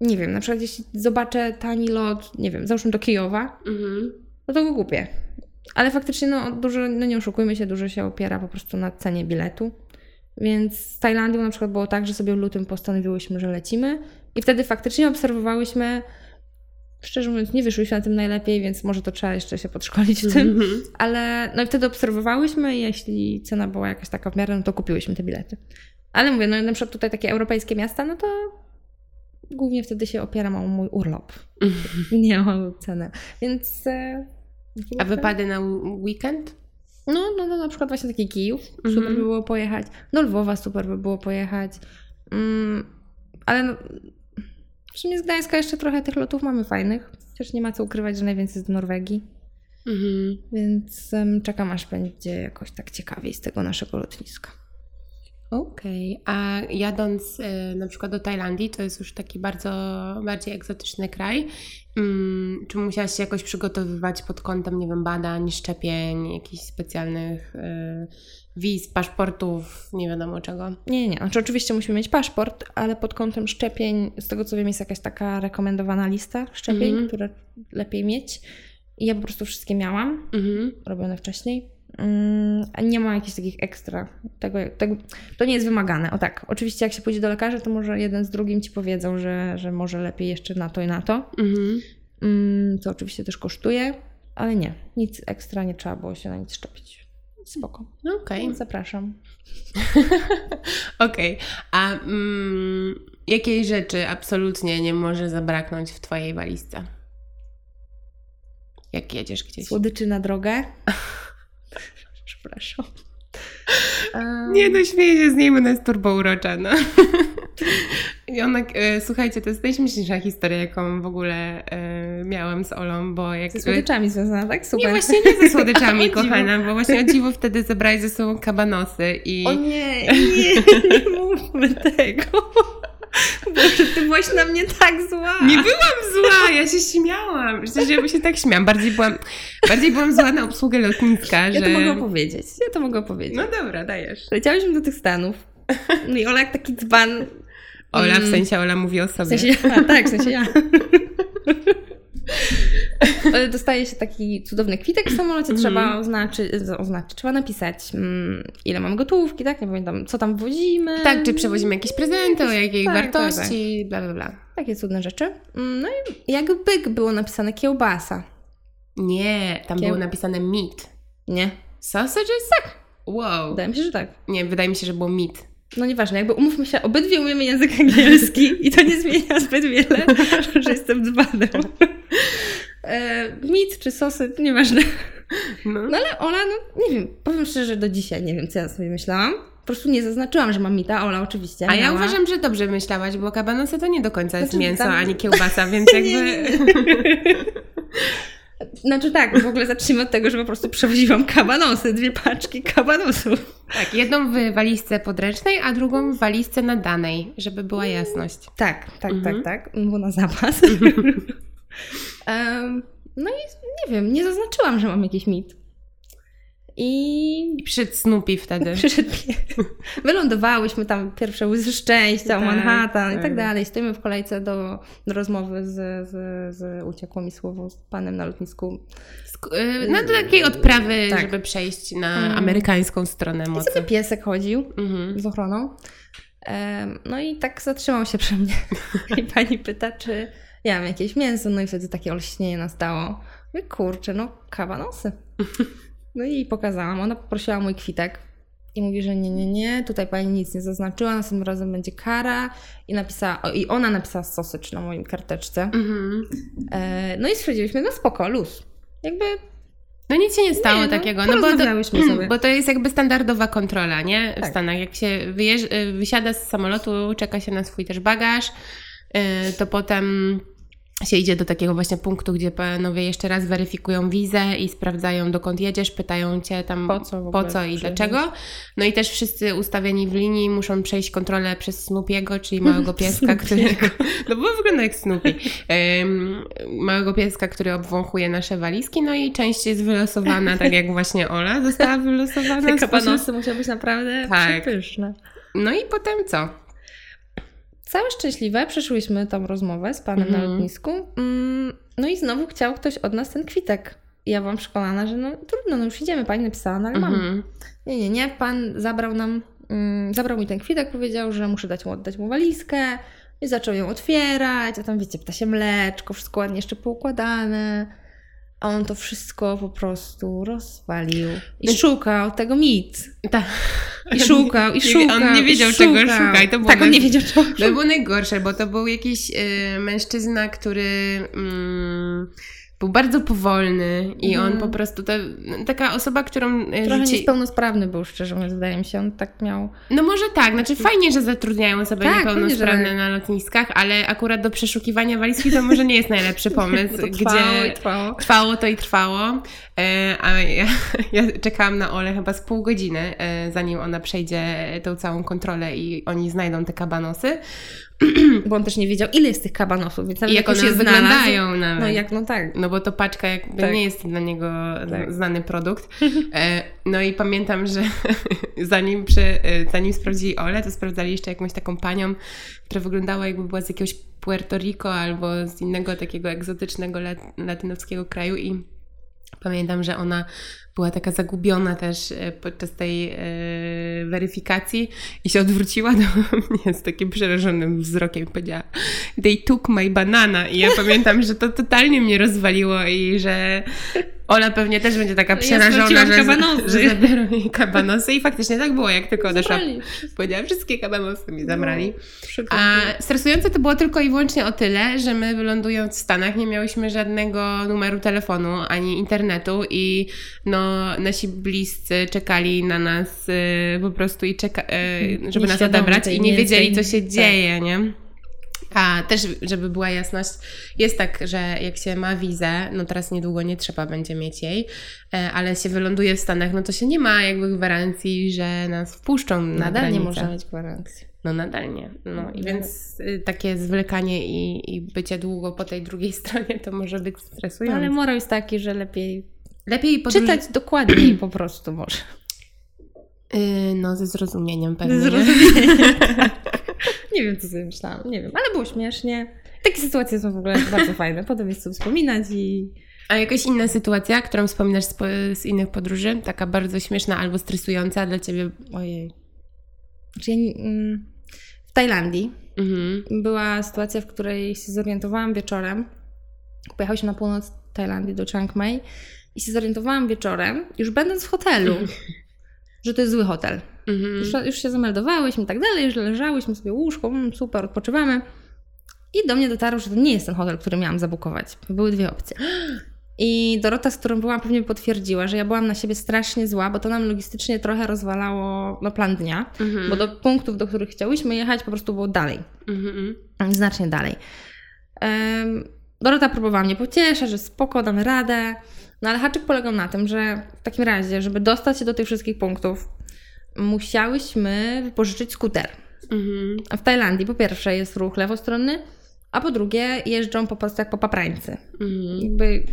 nie wiem, na przykład jeśli zobaczę tani lot, nie wiem, załóżmy do Kijowa, Mhm. no to go kupię. Ale faktycznie, no dużo, no nie oszukujmy się, dużo się opiera po prostu na cenie biletu. Więc z Tajlandią na przykład było tak, że sobie w lutym postanowiłyśmy, że lecimy i wtedy faktycznie obserwowałyśmy, szczerze mówiąc nie wyszłyśmy na tym najlepiej, więc może to trzeba jeszcze się podszkolić w tym. Mhm. Ale no i wtedy obserwowałyśmy jeśli cena była jakaś taka w miarę, no to kupiłyśmy te bilety. Ale mówię, no na przykład tutaj takie europejskie miasta, no to głównie wtedy się opieram o mój urlop. Nie o cenę. Więc... e, A wypady na weekend? No, no, no na przykład właśnie taki Kijów, Mhm. super by było pojechać. Do Lwowa super by było pojechać. Mm, ale no, w sumie z Gdańska jeszcze trochę tych lotów mamy fajnych. Chociaż nie ma co ukrywać, że najwięcej do Norwegii. Mhm. Więc em, czekam aż będzie jakoś tak ciekawiej z tego naszego lotniska. Okej, a jadąc y, na przykład do Tajlandii, to jest już taki bardzo bardziej egzotyczny kraj. Mm, czy musiałaś się jakoś przygotowywać pod kątem, nie wiem, badań, szczepień, jakichś specjalnych y, wiz, paszportów, nie wiadomo czego? Nie, nie. Znaczy oczywiście musimy mieć paszport, ale pod kątem szczepień, z tego co wiem, jest jakaś taka rekomendowana lista szczepień, Mhm. które lepiej mieć. I ja po prostu wszystkie miałam, Mhm. robione wcześniej. Mm, nie ma jakichś takich ekstra. Tego, tego, to nie jest wymagane. O tak, oczywiście jak się pójdzie do lekarza, to może jeden z drugim ci powiedzą, że, że może lepiej jeszcze na to i na to. Mhm. Mm, co oczywiście też kosztuje, ale nie, nic ekstra nie trzeba było się na nic szczepić. Spoko. Okej. Więc zapraszam. Okej, a mm, jakiej rzeczy absolutnie nie może zabraknąć w Twojej walizce? Jak jedziesz gdzieś? Słodyczy na drogę. Przepraszam. Um, Nie, no śmieję się z niej, bo ona jest turbo urocza, no. I ona, e, słuchajcie, to jest najśmieszniejsza historia, jaką w ogóle e, miałam z Olą, bo jak... Ze słodyczami związana, tak? Super. Nie, właśnie nie ze słodyczami, kochana, bo właśnie o dziwo wtedy zebrali ze sobą kabanosy i... O nie, nie, nie mówmy tego. Boże, ty byłaś na mnie tak zła. Nie byłam zła, ja się śmiałam. Przecież ja się tak śmiałam. Bardziej byłam, bardziej byłam zła na obsługę lotniska, Ja że... to mogę opowiedzieć. Ja to mogę opowiedzieć. No dobra, dajesz. Leciałyśmy do tych Stanów. No i Ola jak taki dzban. Ola, w Mm. sensie Ola mówi o sobie. W sensie, tak, w sensie ja. Dostaje się taki cudowny kwitek w samolocie, Mhm. trzeba oznaczyć, oznaczyć, trzeba napisać mm, ile mamy gotówki, tak? Nie pamiętam, co tam wozimy. Tak, czy przewozimy jakieś prezenty, o jakiej Tak, tak, wartości, bla, bla, bla. Takie cudne rzeczy. Mm, No i jakby było napisane kiełbasa. Nie, tam Kieł- było napisane meat. Nie, Sausages? Tak. Wow. wydaje mi się, że tak. Nie, wydaje mi się, że było meat. No nieważne, jakby umówmy się, obydwie umiemy język angielski i to nie zmienia zbyt wiele, że jestem dzbanem. E, mit czy sosy, nieważne. No. No ale Ola, no nie wiem, powiem szczerze, że do dzisiaj nie wiem, co ja sobie myślałam. Po prostu nie zaznaczyłam, że mam mita, Ola oczywiście A ja miała. uważam, że dobrze myślałaś, bo kabanosy to nie do końca jest Znaczy, mięso, tam- ani kiełbasa, więc jakby... Znaczy tak, w ogóle zacznijmy od tego, że po prostu przewoziłam kabanosy, dwie paczki kabanosów. Tak, jedną w walizce podręcznej, a drugą w walizce nadanej, żeby była jasność. Tak, tak, Mhm. tak, tak, było na zapas. no i nie wiem, nie zaznaczyłam, że mam jakiś mit. I I przed Snoopy wtedy. przyszedł. Wylądowałyśmy tam pierwsze łzy szczęścia, Tak, Manhattan i tak. tak dalej. Stoimy w kolejce do, do rozmowy z, z, z, uciekło mi słowo, z panem na lotnisku. Sk- y, No do takiej odprawy, Tak. żeby przejść na Mm. amerykańską stronę I mocy. sobie piesek chodził Mhm. z ochroną. No i tak zatrzymał się przy mnie. I pani pyta, czy ja mam jakieś mięso. No i wtedy takie olśnienie nastało. Mówię, kurczę, no kabanosy. No i pokazałam. Ona poprosiła mój kwitek. I mówi, że nie, nie, nie, tutaj pani nic nie zaznaczyła, następnym razem będzie kara. I napisała, o, i ona napisała sosycz na moim karteczce. Mhm. E, no i stwierdziliśmy, no spoko, luz. Jakby No nic się nie stało Nie, no, takiego, no bo to, sobie. bo to jest jakby standardowa kontrola, nie? W Tak. Stanach. Jak się wyjeżdż, wysiada z samolotu, czeka się na swój też bagaż, y, to potem się idzie do takiego właśnie punktu, gdzie panowie jeszcze raz weryfikują wizę i sprawdzają dokąd jedziesz, pytają cię tam Po co po co i dlaczego. No i też wszyscy ustawieni w linii muszą przejść kontrolę przez Snoopiego, czyli małego pieska, który... No bo wygląda jak Snoopy. Em, małego pieska, który obwąchuje nasze walizki, no i część jest wylosowana, tak jak właśnie Ola została wylosowana. te kabanosy musiały być naprawdę Tak. przepyszne. No i potem co? Całe szczęśliwe przeszłyśmy tą rozmowę z panem na Mhm. lotnisku. Mm, No i znowu chciał ktoś od nas ten kwitek. Ja byłam przekonana, że no trudno, no już idziemy, pani napisała, no ale mam. Mhm. Nie, nie, nie, pan zabrał nam, mm, zabrał mi ten kwitek, powiedział, że muszę dać mu, oddać mu walizkę i zaczął ją otwierać, a tam wiecie, ptasie mleczko, wszystko ładnie jeszcze poukładane. A on to wszystko po prostu rozwalił. I szukał tego mit. Tak. I szukał, i szukał. on nie wiedział, szukał. czego szuka i to było Tak, on nie wiedział, czego To było najgorsze, bo to był jakiś y, mężczyzna, który mm, był bardzo powolny i Mhm. on po prostu, taka osoba, którą e, Trochę życie... niepełnosprawny był, szczerze mówiąc, wydaje mi się. On tak miał... No może tak, znaczy fajnie, że zatrudniają sobie Tak, niepełnosprawne pewnie, że na lotniskach, ale akurat do przeszukiwania walizki to może nie jest najlepszy pomysł, to gdzie trwało i trwało. trwało to i trwało, e, a ja, ja czekałam na Olę chyba z pół godziny, e, zanim ona przejdzie tą całą kontrolę i oni znajdą te kabanosy Bo on też nie wiedział, ile jest tych kabanosów, więc nawet i jak już one znalazł, wyglądają nawet. No jak, no tak. No bo to paczka jakby Tak. nie jest dla niego Tak. znany produkt. E, No i pamiętam, że zanim, przy, e, zanim sprawdzili Ole, to sprawdzali jeszcze jakąś taką panią, która wyglądała jakby była z jakiegoś Puerto Rico albo z innego takiego egzotycznego lat- latynoskiego kraju i pamiętam, że ona była taka zagubiona też e, podczas tej e, weryfikacji i się odwróciła do mnie z takim przerażonym wzrokiem i powiedziała they took my banana i ja pamiętam, że to totalnie mnie rozwaliło i że Ola pewnie też będzie taka Ja przerażona, straciłam że, kabanosy. że zabiorą jej kabanosy i faktycznie tak było, jak tylko odeszła. Zabrali. Powiedziała, wszystkie kabanosy mi zabrali. Przykro. A stresujące to było tylko i wyłącznie o tyle, że my wylądując w Stanach nie miałyśmy żadnego numeru telefonu ani internetu i no, nasi bliscy czekali na nas y, po prostu i czeka, y, żeby nas odebrać i nie wiedzieli, co się Tak. dzieje, nie? A też, żeby była jasność, jest tak, że jak się ma wizę, no teraz niedługo nie trzeba będzie mieć jej, e, ale się wyląduje w Stanach, no to się nie ma jakby gwarancji, że nas wpuszczą na Nadal nie granicę. można mieć gwarancji. No nadal nie. No i No. więc y, takie zwlekanie i, i bycie długo po tej drugiej stronie to może być stresujące. Ale morał jest taki, że lepiej Lepiej podróż... czytać dokładniej po prostu może. Y, no ze zrozumieniem pewnie. Ze nie? zrozumieniem. nie wiem, co sobie myślałam. Nie wiem, ale było śmiesznie. Takie sytuacje są w ogóle bardzo fajne. Potem jest co wspominać i... A jakaś inna sytuacja, którą wspominasz z, z innych podróży? Taka bardzo śmieszna albo stresująca dla Ciebie? Ojej. Znaczy ja, nie- mm, w Tajlandii Mhm. była sytuacja, w której się zorientowałam wieczorem. Pojechałyśmy na północ Tajlandii do Chiang Mai i się zorientowałam wieczorem, już będąc w hotelu, że to jest zły hotel. Mhm. Już, już się zameldowałyśmy i tak dalej, już leżałyśmy sobie w łóżku, mm, super, odpoczywamy. I do mnie dotarło, że to nie jest ten hotel, który miałam zabukować. Były dwie opcje. I Dorota, z którą byłam, pewnie potwierdziła, że ja byłam na siebie strasznie zła, bo to nam logistycznie trochę rozwalało no, plan dnia, Mhm. bo do punktów, do których chciałyśmy jechać, po prostu było dalej. Mhm. Znacznie dalej. Em, Dorota próbowała mnie pocieszać, że spoko, damy radę. No ale haczyk polegał na tym, że w takim razie, żeby dostać się do tych wszystkich punktów, musiałyśmy wypożyczyć skuter. Mhm. A w Tajlandii po pierwsze jest ruch lewostronny, a po drugie jeżdżą po prostu jak po paprańcy. Mhm. Jakby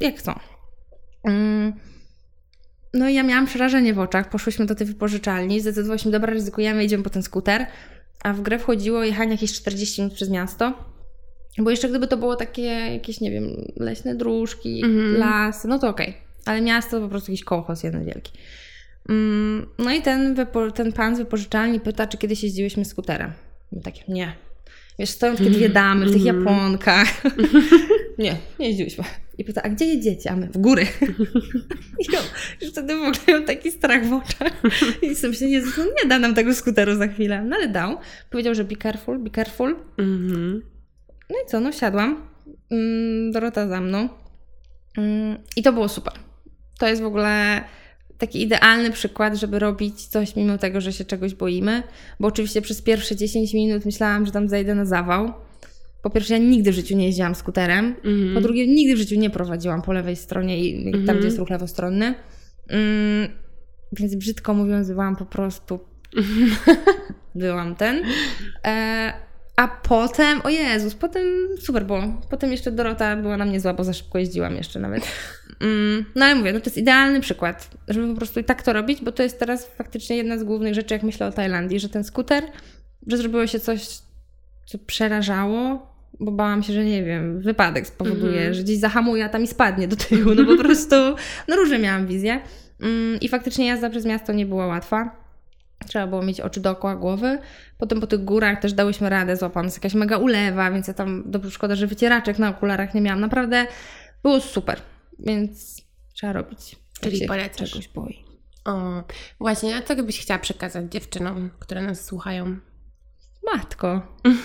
jak chcą. Mm. No i ja miałam przerażenie w oczach. Poszłyśmy do tej wypożyczalni, zdecydowałyśmy, dobra, ryzykujemy, idziemy po ten skuter. A w grę wchodziło jechanie jakieś 40 minut przez miasto. Bo jeszcze gdyby to było takie jakieś, nie wiem, leśne dróżki, Mhm. las, no to okej. Ale miasto to po prostu jakiś kołchoz jeden wielki. Mm, No i ten, ten pan z wypożyczalni pyta, czy kiedyś jeździłyśmy skuterem. My takie, nie. Wiesz, stoją takie dwie damy w tych Mhm. japonkach. nie, nie jeździłyśmy. I pyta, a gdzie jedziecie? A my, w góry. I ja już wtedy w ogóle miałam taki strach w oczach. I sobie myślę, Jezus, no nie da nam tego skuteru za chwilę. No ale dał. Powiedział, że be careful, be careful. Mhm. No i co, no siadłam. Mm, Dorota za mną. Mm, I to było super. To jest w ogóle taki idealny przykład, żeby robić coś mimo tego, że się czegoś boimy. Bo oczywiście przez pierwsze 10 minut myślałam, że tam zajdę na zawał. Po pierwsze, ja nigdy w życiu nie jeździłam skuterem. Mhm. Po drugie, nigdy w życiu nie prowadziłam po lewej stronie i tam, Mhm. gdzie jest ruch lewostronny. Mm, więc brzydko mówiąc, byłam po prostu. byłam ten. E, a potem, o Jezus, potem super było. Potem jeszcze Dorota była na mnie zła, bo za szybko jeździłam jeszcze nawet. Mm, no ale mówię, no to jest idealny przykład, żeby po prostu i tak to robić, bo to jest teraz faktycznie jedna z głównych rzeczy, jak myślę o Tajlandii, że ten skuter, że zrobiło się coś, co przerażało, bo bałam się, że nie wiem, wypadek spowoduje, Mhm. że gdzieś zahamuje, a tam i spadnie do tyłu. No po prostu, no różne miałam wizje. Mm, I faktycznie jazda przez miasto nie była łatwa. Trzeba było mieć oczy dookoła głowy. Potem po tych górach też dałyśmy radę, złapałam nas jakaś mega ulewa, więc ja tam, dobrze, szkoda, że wycieraczek na okularach nie miałam. Naprawdę było super, więc trzeba robić. Czyli polecasz. czegoś boi. O, właśnie, a co byś chciała przekazać dziewczynom, które nas słuchają? Matko.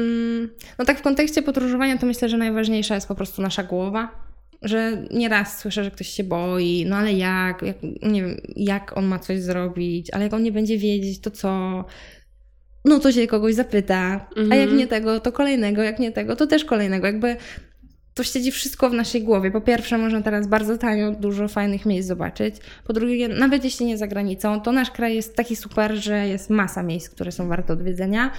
Mm, No tak w kontekście podróżowania to myślę, że najważniejsza jest po prostu nasza głowa. Że nieraz słyszę, że ktoś się boi, no ale jak, jak, nie wiem, jak on ma coś zrobić, ale jak on nie będzie wiedzieć, to co? No to się kogoś zapyta, a jak Mhm. nie tego, to kolejnego, jak nie tego, to też kolejnego. Jakby to siedzi wszystko w naszej głowie. Po pierwsze, można teraz bardzo tanio dużo fajnych miejsc zobaczyć. Po drugie, nawet jeśli nie za granicą, to nasz kraj jest taki super, że jest masa miejsc, które są warte odwiedzenia.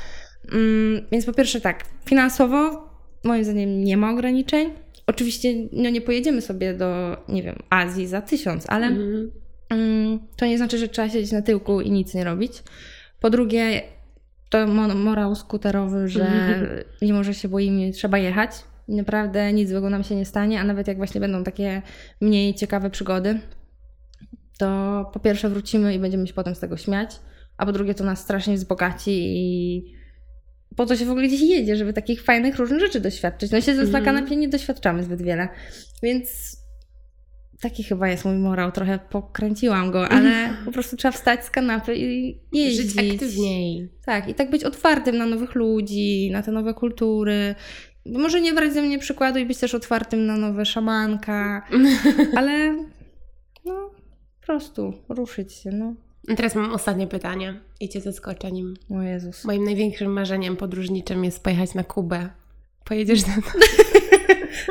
Mm, więc po pierwsze tak, finansowo moim zdaniem nie ma ograniczeń. Oczywiście no nie pojedziemy sobie do, nie wiem, Azji za tysiąc, ale Mhm. Mm, to nie znaczy, że trzeba siedzieć na tyłku i nic nie robić. Po drugie, to mo- morał skuterowy, że mimo, że się boimy, trzeba jechać. I naprawdę nic złego nam się nie stanie, a nawet jak właśnie będą takie mniej ciekawe przygody, to po pierwsze wrócimy i będziemy się potem z tego śmiać, a po drugie to nas strasznie wzbogaci i po to się w ogóle gdzieś jedzie, żeby takich fajnych różnych rzeczy doświadczyć. No siedząc na Mhm. kanapie nie doświadczamy zbyt wiele, więc taki chyba jest mój morał. Trochę pokręciłam go, ale po prostu trzeba wstać z kanapy i jeździć. Żyć aktywniej. Tak, i tak być otwartym na nowych ludzi, na te nowe kultury. Może nie brać ze mnie przykładu i być też otwartym na nowe szamanka, ale no po prostu ruszyć się, no. Teraz mam ostatnie pytanie i Cię zaskoczę nim. O Jezus. Moim największym marzeniem podróżniczym jest pojechać na Kubę. Pojedziesz na to?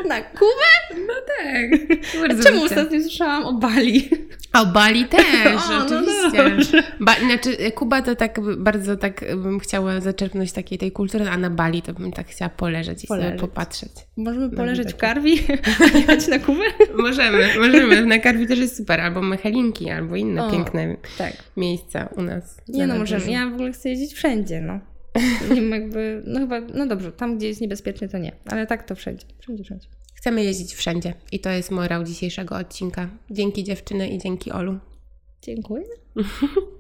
Na Kubę? No tak. Czemu ostatnio słyszałam o Bali? A o Bali też, O, no oczywiście. dobrze. ba, znaczy, Kuba to tak bardzo tak bym chciała zaczerpnąć takiej tej kultury, a na Bali to bym tak chciała poleżeć i sobie Poleżeć. popatrzeć. Możemy poleżeć w karwi, a jechać na Kubę? Możemy, możemy. Na Karwi też jest super. Albo Mechelinki, albo inne O, piękne Tak. miejsca u nas. Nie no, możemy. Ja w ogóle chcę jeździć wszędzie, no. Nie wiem, jakby, no chyba, no dobrze, tam gdzie jest niebezpiecznie to nie, ale tak to wszędzie, wszędzie, wszędzie. Chcemy jeździć wszędzie. I to jest morał dzisiejszego odcinka. Dzięki dziewczyny i dzięki Olu. Dziękuję.